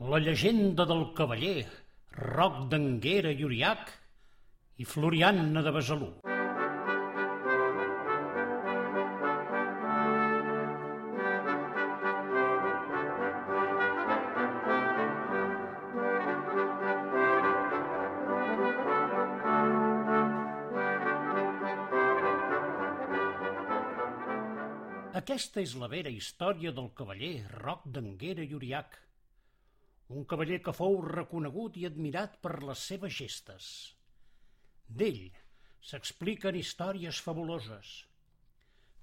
La llegenda del cavaller Roc d'Anguera i Uriac i Floriana de Besalú. Aquesta és la vera història del cavaller Roc d'Anguera i Uriac, un cavaller que fou reconegut i admirat per les seves gestes. D'ell s'expliquen històries fabuloses.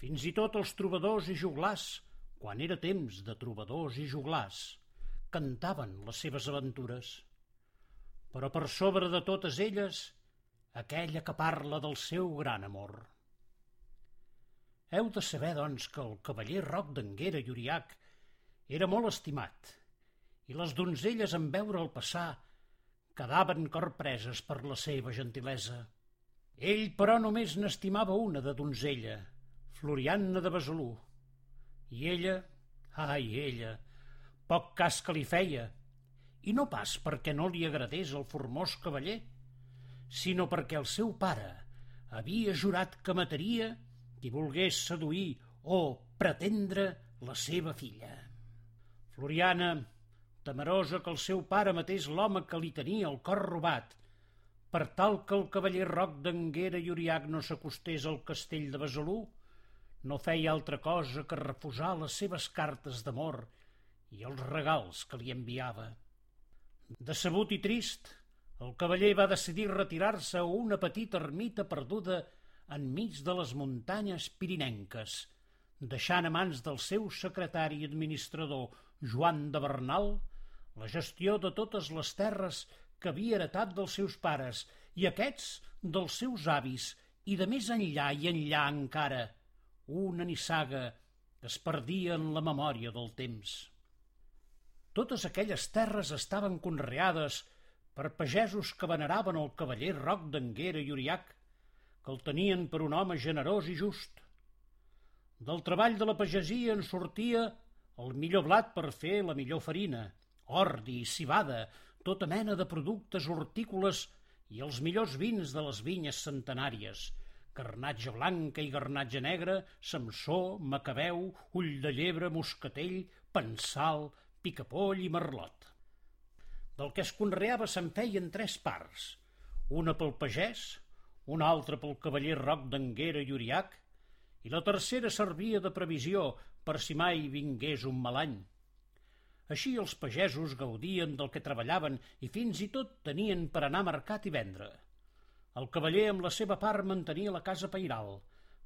Fins i tot els trobadors i joglars, quan era temps de trobadors i joglars, cantaven les seves aventures. Però per sobre de totes elles, aquella que parla del seu gran amor. Heu de saber, doncs, que el cavaller Roc d'Anguera i Uriac era molt estimat, i les donzelles en veure'l passar quedaven corpreses per la seva gentilesa. Ell, però, només n'estimava una de donzella, Floriana de Besalú. I ella, ai, ella, poc cas que li feia, i no pas perquè no li agradés el formós cavaller, sinó perquè el seu pare havia jurat que mataria qui volgués seduir o pretendre la seva filla. Floriana, temerosa que el seu pare matés l'home que li tenia el cor robat, per tal que el cavaller Roc d'Anguera i Uriac no s'acostés al castell de Besalú, no feia altra cosa que refusar les seves cartes d'amor i els regals que li enviava. Decebut i trist, el cavaller va decidir retirar-se a una petita ermita perduda enmig de les muntanyes pirinenques, deixant a mans del seu secretari i administrador Joan de Bernal la gestió de totes les terres que havia heretat dels seus pares i aquests dels seus avis i de més enllà i enllà encara una nissaga que es perdia en la memòria del temps. Totes aquelles terres estaven conreades per pagesos que veneraven el cavaller Roc d'Anguera i Uriac que el tenien per un home generós i just. Del treball de la pagesia en sortia el millor blat per fer la millor farina, ordi, cibada, tota mena de productes hortícoles i els millors vins de les vinyes centenàries, garnatge blanca i garnatge negre, samsó, macabeu, ull de llebre, moscatell, pensal, picapoll i merlot. Del que es conreava se'n feien tres parts, una pel pagès, una altra pel cavaller Roc d'Anguera i Uriac, i la tercera servia de previsió per si mai vingués un mal any. Així els pagesos gaudien del que treballaven i fins i tot tenien per anar a mercat i vendre. El cavaller amb la seva part mantenia la casa pairal,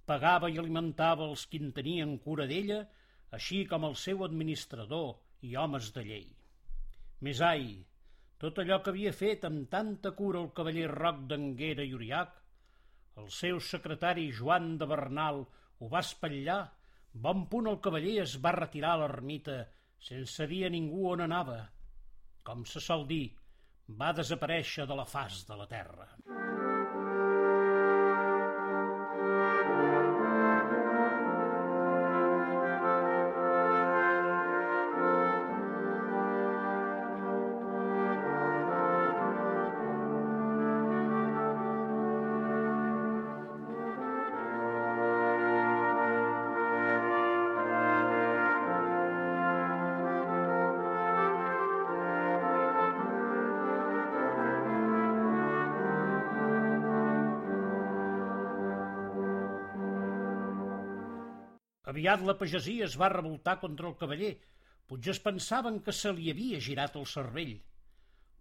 pagava i alimentava els qui en tenien cura d'ella, així com el seu administrador i homes de llei. Més ai, tot allò que havia fet amb tanta cura el cavaller Roc d'Anguera i Uriac, el seu secretari Joan de Bernal ho va espatllar, bon punt el cavaller es va retirar a l'ermita sense dir a ningú on anava. Com se sol dir, va desaparèixer de la faç de la terra. Aviat la pagesia es va revoltar contra el cavaller, potser es pensaven que se li havia girat el cervell.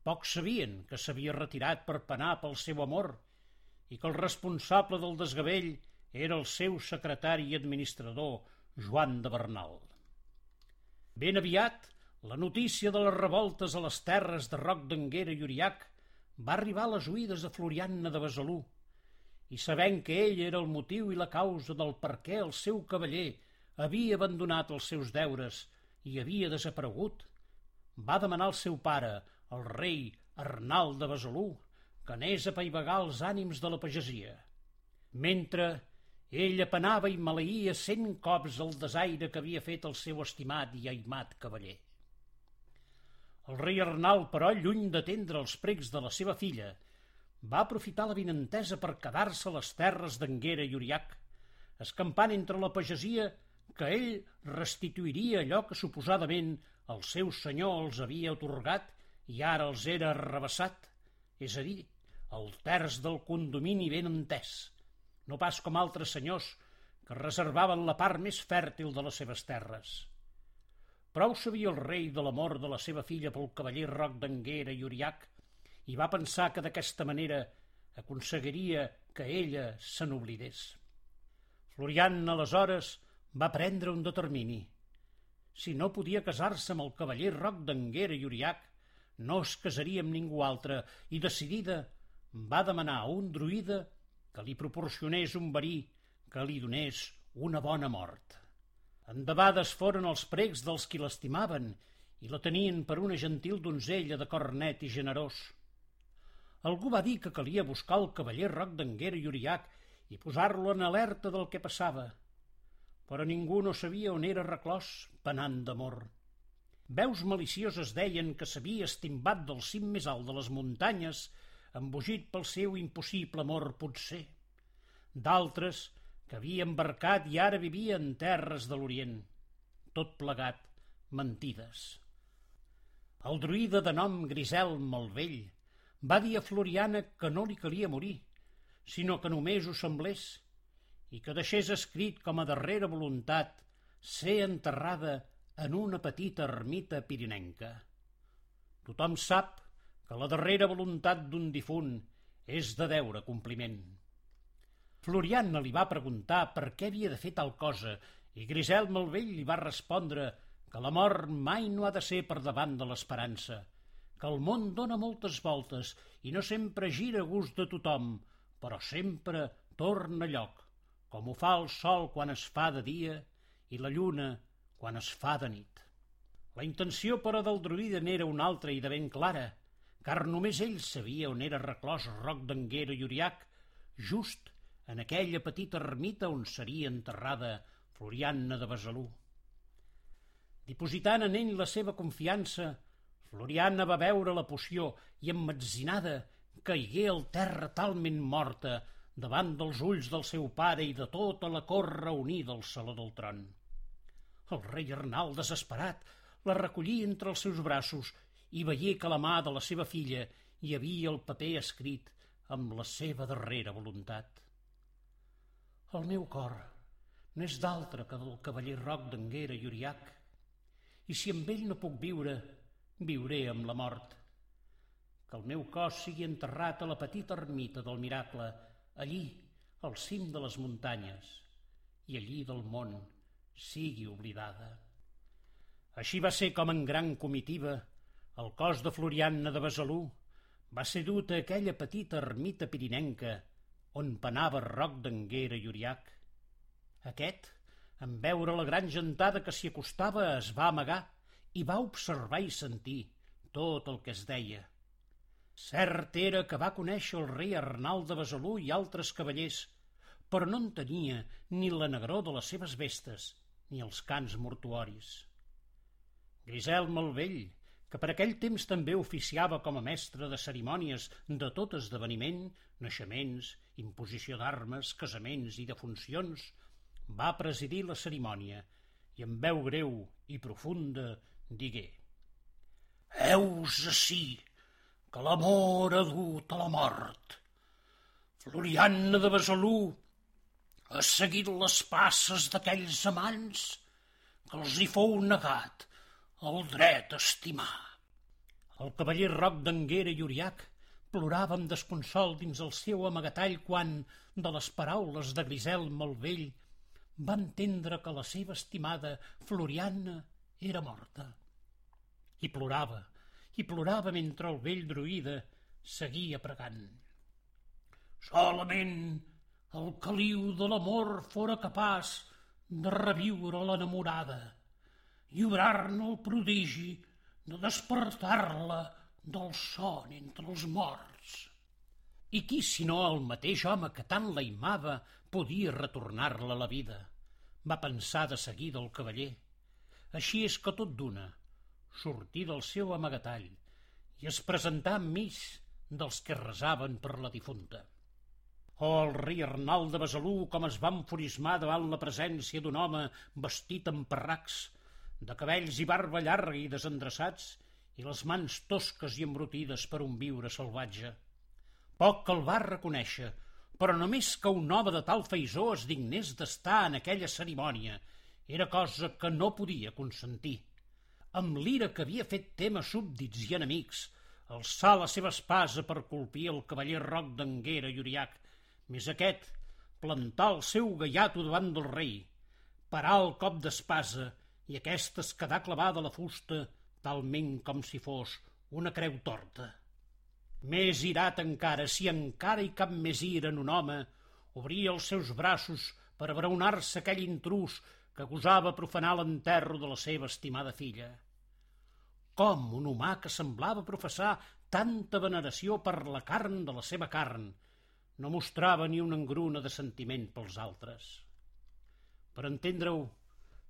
Pocs sabien que s'havia retirat per penar pel seu amor i que el responsable del desgavell era el seu secretari i administrador, Joan de Bernal. Ben aviat, la notícia de les revoltes a les terres de Roc d'Anguera i Uriac va arribar a les oïdes de Floriana de Besalú, i sabent que ell era el motiu i la causa del per què el seu cavaller havia abandonat els seus deures i havia desaparegut, va demanar al seu pare, el rei Arnal de Besalú, que anés a paivagar els ànims de la pagesia. Mentre ell apenava i maleïa cent cops el desaire que havia fet el seu estimat i aimat cavaller. El rei Arnal, però, lluny d'atendre els pregs de la seva filla, va aprofitar la vinentesa per quedar-se a les terres d'Anguera i Uriac, escampant entre la pagesia que ell restituiria allò que suposadament el seu senyor els havia otorgat i ara els era arrabassat, és a dir, el terç del condomini ben entès, no pas com altres senyors que reservaven la part més fèrtil de les seves terres. Prou sabia el rei de la mort de la seva filla pel cavaller Roc d'Anguera i Uriac i va pensar que d'aquesta manera aconseguiria que ella se n'oblidés. Florian, aleshores, va prendre un determini. Si no podia casar-se amb el cavaller Roc d'Anguera i Uriac, no es casaria amb ningú altre i, decidida, va demanar a un druida que li proporcionés un verí que li donés una bona mort. Endebades foren els pregs dels qui l'estimaven i la tenien per una gentil donzella de cor net i generós. Algú va dir que calia buscar el cavaller Roc d'Anguera i Uriac i posar-lo en alerta del que passava, però ningú no sabia on era reclòs penant d'amor. Veus malicioses deien que s'havia estimbat del cim més alt de les muntanyes, embogit pel seu impossible amor potser. D'altres, que havia embarcat i ara vivia en terres de l'Orient. Tot plegat, mentides. El druida de nom Grisel Malvell va dir a Floriana que no li calia morir, sinó que només ho semblés, i que deixés escrit com a darrera voluntat ser enterrada en una petita ermita pirinenca. Tothom sap que la darrera voluntat d'un difunt és de deure compliment. Floriana li va preguntar per què havia de fer tal cosa i Grisel Malvell li va respondre que la mort mai no ha de ser per davant de l'esperança, que el món dóna moltes voltes i no sempre gira a gust de tothom, però sempre torna a lloc, com ho fa el sol quan es fa de dia i la lluna quan es fa de nit. La intenció, però, del druida n'era una altra i de ben clara, car només ell sabia on era reclòs Roc d'Anguera i Uriac, just en aquella petita ermita on seria enterrada Floriana de Besalú. Dipositant en ell la seva confiança, Floriana va veure la poció i emmetzinada caigué al terra talment morta davant dels ulls del seu pare i de tota la cor reunida al saló del tron. El rei Arnal, desesperat, la recollí entre els seus braços i veié que la mà de la seva filla hi havia el paper escrit amb la seva darrera voluntat. El meu cor no és d'altre que del cavaller Roc d'Anguera i Uriac, i si amb ell no puc viure, viuré amb la mort. Que el meu cos sigui enterrat a la petita ermita del miracle, allí, al cim de les muntanyes, i allí del món, sigui oblidada. Així va ser com en gran comitiva el cos de Floriana de Besalú va ser dut a aquella petita ermita pirinenca on penava Roc d'Anguera i Uriac. Aquest, en veure la gran gentada que s'hi acostava, es va amagar i va observar i sentir tot el que es deia. Cert era que va conèixer el rei Arnal de Besalú i altres cavallers, però no en tenia ni la negró de les seves vestes ni els cants mortuoris. Grisel Malvell, que per aquell temps també oficiava com a mestre de cerimònies de tot esdeveniment, naixements, imposició d'armes, casaments i de funcions, va presidir la cerimònia i amb veu greu i profunda digué Heus ací que l'amor ha dut a la mort. Floriana de Besalú ha seguit les passes d'aquells amants que els hi fou negat el dret a estimar. El cavaller Roc d'Anguera i Uriac plorava amb desconsol dins el seu amagatall quan, de les paraules de Grisel Malvell, va entendre que la seva estimada Floriana era morta. I plorava, i plorava mentre el vell druida seguia pregant. Solament el caliu de l'amor fora capaç de reviure l'enamorada i obrar-ne el prodigi de despertar-la del son entre els morts. I qui, si no el mateix home que tant la imava, podia retornar-la a la vida? Va pensar de seguida el cavaller. Així és que tot d'una, sortí del seu amagatall i es presentà enmig dels que resaven per la difunta. Oh, el rei Arnal de Besalú, com es va enfurismar davant la presència d'un home vestit amb perracs, de cabells i barba llarga i desendreçats, i les mans tosques i embrotides per un viure salvatge. Poc que el va reconèixer, però només que un home de tal feisó es dignés d'estar en aquella cerimònia era cosa que no podia consentir. Amb l'ira que havia fet tema súbdits i enemics, alçar la seva espasa per colpir el cavaller Roc d'Anguera i Uriac, més aquest plantar el seu gaiato davant del rei, parar el cop d'espasa i aquesta es quedar clavada a la fusta talment com si fos una creu torta. Més irat encara, si encara hi cap més ira en un home, obria els seus braços per abraonar-se aquell intrus que gosava profanar l'enterro de la seva estimada filla. Com un humà que semblava professar tanta veneració per la carn de la seva carn no mostrava ni una engruna de sentiment pels altres. Per entendre-ho,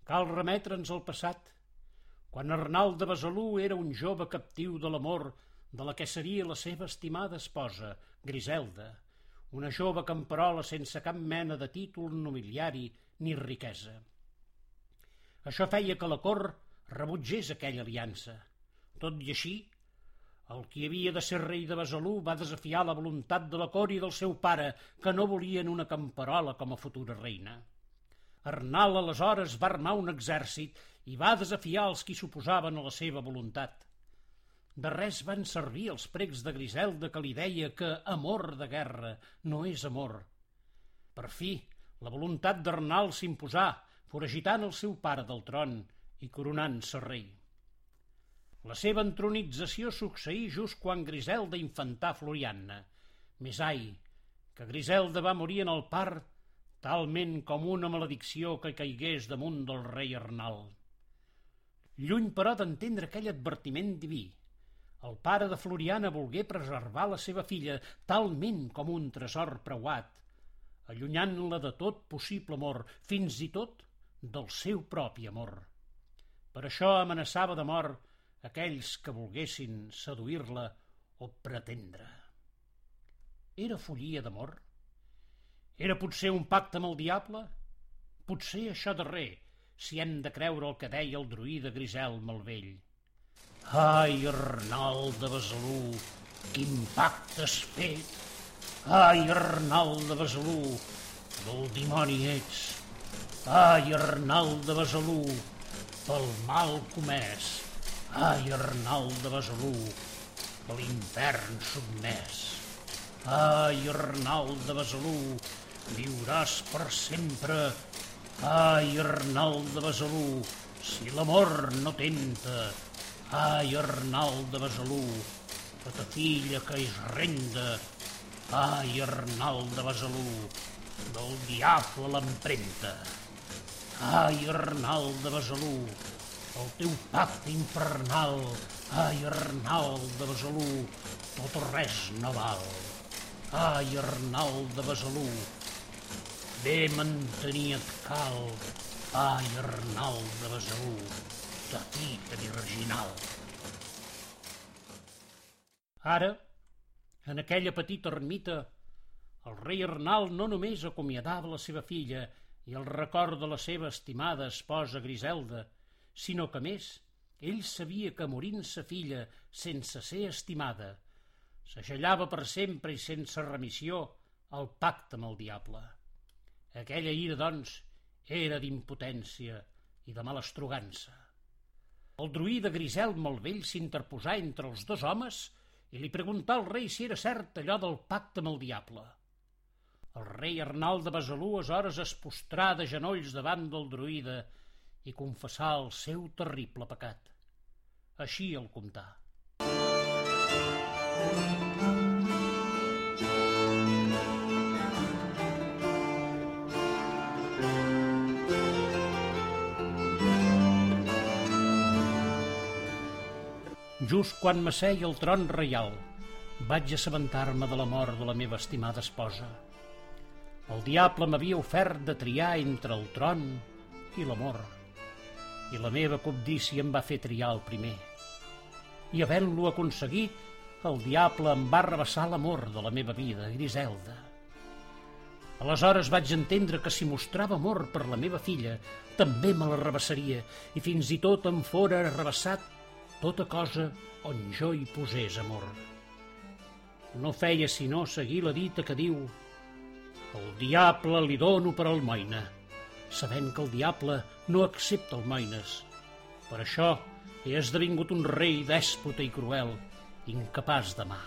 cal remetre'ns al passat, quan Arnal de Besalú era un jove captiu de l'amor de la que seria la seva estimada esposa, Griselda, una jove camperola sense cap mena de títol nobiliari ni riquesa. Això feia que la cor rebutgés aquella aliança. Tot i així, el qui havia de ser rei de Besalú va desafiar la voluntat de la cor i del seu pare, que no volien una camperola com a futura reina. Arnal aleshores va armar un exèrcit i va desafiar els qui s'oposaven a la seva voluntat. De res van servir els pregs de Griselda que li deia que amor de guerra no és amor. Per fi, la voluntat d'Arnal s'imposà, foragitant el seu pare del tron i coronant-se rei. La seva entronització succeí just quan Griselda infantà Florianna. Més ai, que Griselda va morir en el part talment com una maledicció que caigués damunt del rei Arnal. Lluny, però, d'entendre aquell advertiment diví, el pare de Floriana volgué preservar la seva filla talment com un tresor preuat, allunyant-la de tot possible amor, fins i tot del seu propi amor. Per això amenaçava de mort aquells que volguessin seduir-la o pretendre. Era follia d'amor? Era potser un pacte amb el diable? Potser això darrer, si hem de creure el que deia el druida Griselm el vell. Ai, Arnal de Besalú, quin pacte has fet! Ai, Arnal de Besalú, del dimoni ets! Ai, Arnal de Besalú, pel mal comès! Ai, Arnal de Besalú, per l'infern sotmès! Ai, Arnal de Besalú, viuràs per sempre! Ai, Arnal de Besalú, si l'amor no tenta, Ai, Arnal de Besalú, que ta filla que és renda. Ai, Arnal de Besalú, del diable l'empremta. Ai, Arnal de Besalú, el teu pacte infernal. Ai, Arnal de Besalú, tot o res no val. Ai, Arnal de Besalú, bé mantenir et cal. Ai, Arnal de Besalú, de fita virginal. Ara, en aquella petita ermita, el rei Arnal no només acomiadava la seva filla i el record de la seva estimada esposa Griselda, sinó que, més, ell sabia que morint sa filla sense ser estimada, s'agellava per sempre i sense remissió el pacte amb el diable. Aquella ira, doncs, era d'impotència i de malestrogança. El druida Griselm el vell s'interposà entre els dos homes i li preguntà al rei si era cert allò del pacte amb el diable. El rei Arnal de Besalú aleshores es postrà de genolls davant del druida i confessà el seu terrible pecat. Així el contà. Just quan m'asseia el tron reial, vaig assabentar-me de la mort de la meva estimada esposa. El diable m'havia ofert de triar entre el tron i l'amor, i la meva cobdícia em va fer triar el primer. i havent-lo aconseguit, el diable em va rebassar l'amor de la meva vida, Griselda. Aleshores vaig entendre que si mostrava amor per la meva filla, també me la rebassaria i fins i tot em fora rebassat tota cosa on jo hi posés amor. No feia sinó seguir la dita que diu el diable li dono per almoina, sabent que el diable no accepta almoines. Per això he esdevingut un rei dèspota i cruel, incapaç d'amar.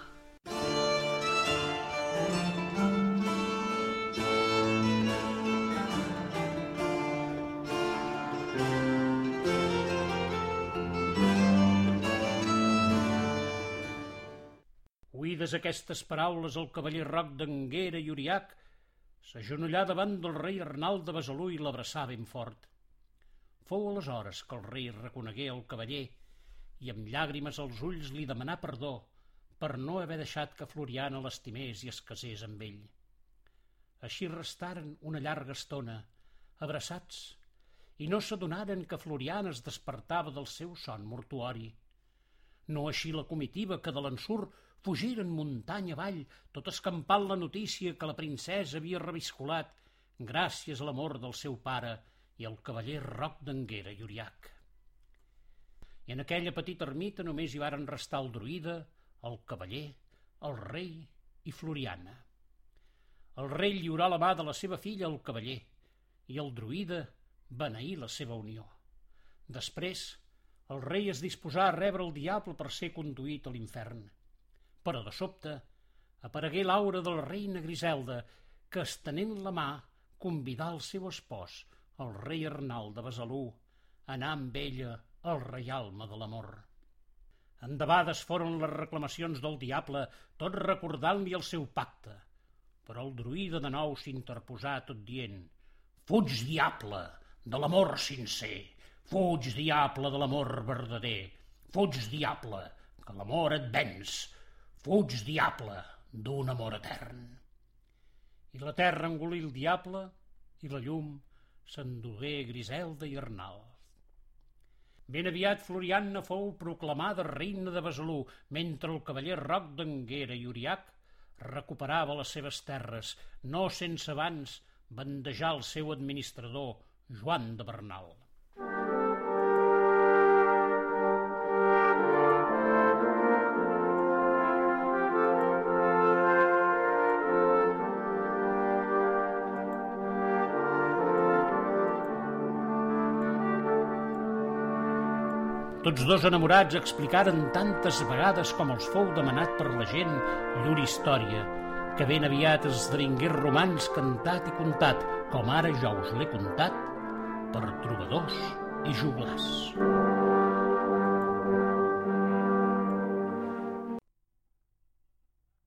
Oïdes aquestes paraules, el cavaller Roc d'Anguera i Uriac s'agenollà davant del rei Arnal de Besalú i l'abraçà ben fort. Fou aleshores que el rei reconegué el cavaller i amb llàgrimes als ulls li demanà perdó per no haver deixat que Floriana l'estimés i es casés amb ell. Així restaren una llarga estona, abraçats, i no s'adonaren que Floriana es despertava del seu son mortuori. No així la comitiva que de l'ensur fugiren muntanya avall, tot escampant la notícia que la princesa havia reviscolat gràcies a l'amor del seu pare i al cavaller Roc d'Anguera i Uriac. I en aquella petita ermita només hi varen restar el druida, el cavaller, el rei i Floriana. El rei lliurà la mà de la seva filla al cavaller i el druida beneir la seva unió. Després, el rei es disposà a rebre el diable per ser conduït a l'infern. Però de sobte aparegué l'aura de la reina Griselda, que estenent la mà convidà el seu espòs, el rei Arnal de Besalú, a anar amb ella al reialme de l'amor. Endebades foren les reclamacions del diable, tot recordant-li el seu pacte. Però el druida de nou s'interposà tot dient «Fuig, diable, de l'amor sincer! Fuig, diable, de l'amor verdader! Fuig, diable, que l'amor et venç! Fuig, diable, d'un amor etern. I la terra engolí el diable i la llum s'endugué Griselda i Arnal. Ben aviat Florianna fou proclamada reina de Besalú, mentre el cavaller Roc d'Anguera i Uriac recuperava les seves terres, no sense abans bandejar el seu administrador, Joan de Bernal. Tots dos enamorats explicaren tantes vegades com els fou demanat per la gent llur història, que ben aviat esdevingué romans cantat i contat, com ara jo us l'he contat, per trobadors i joglars.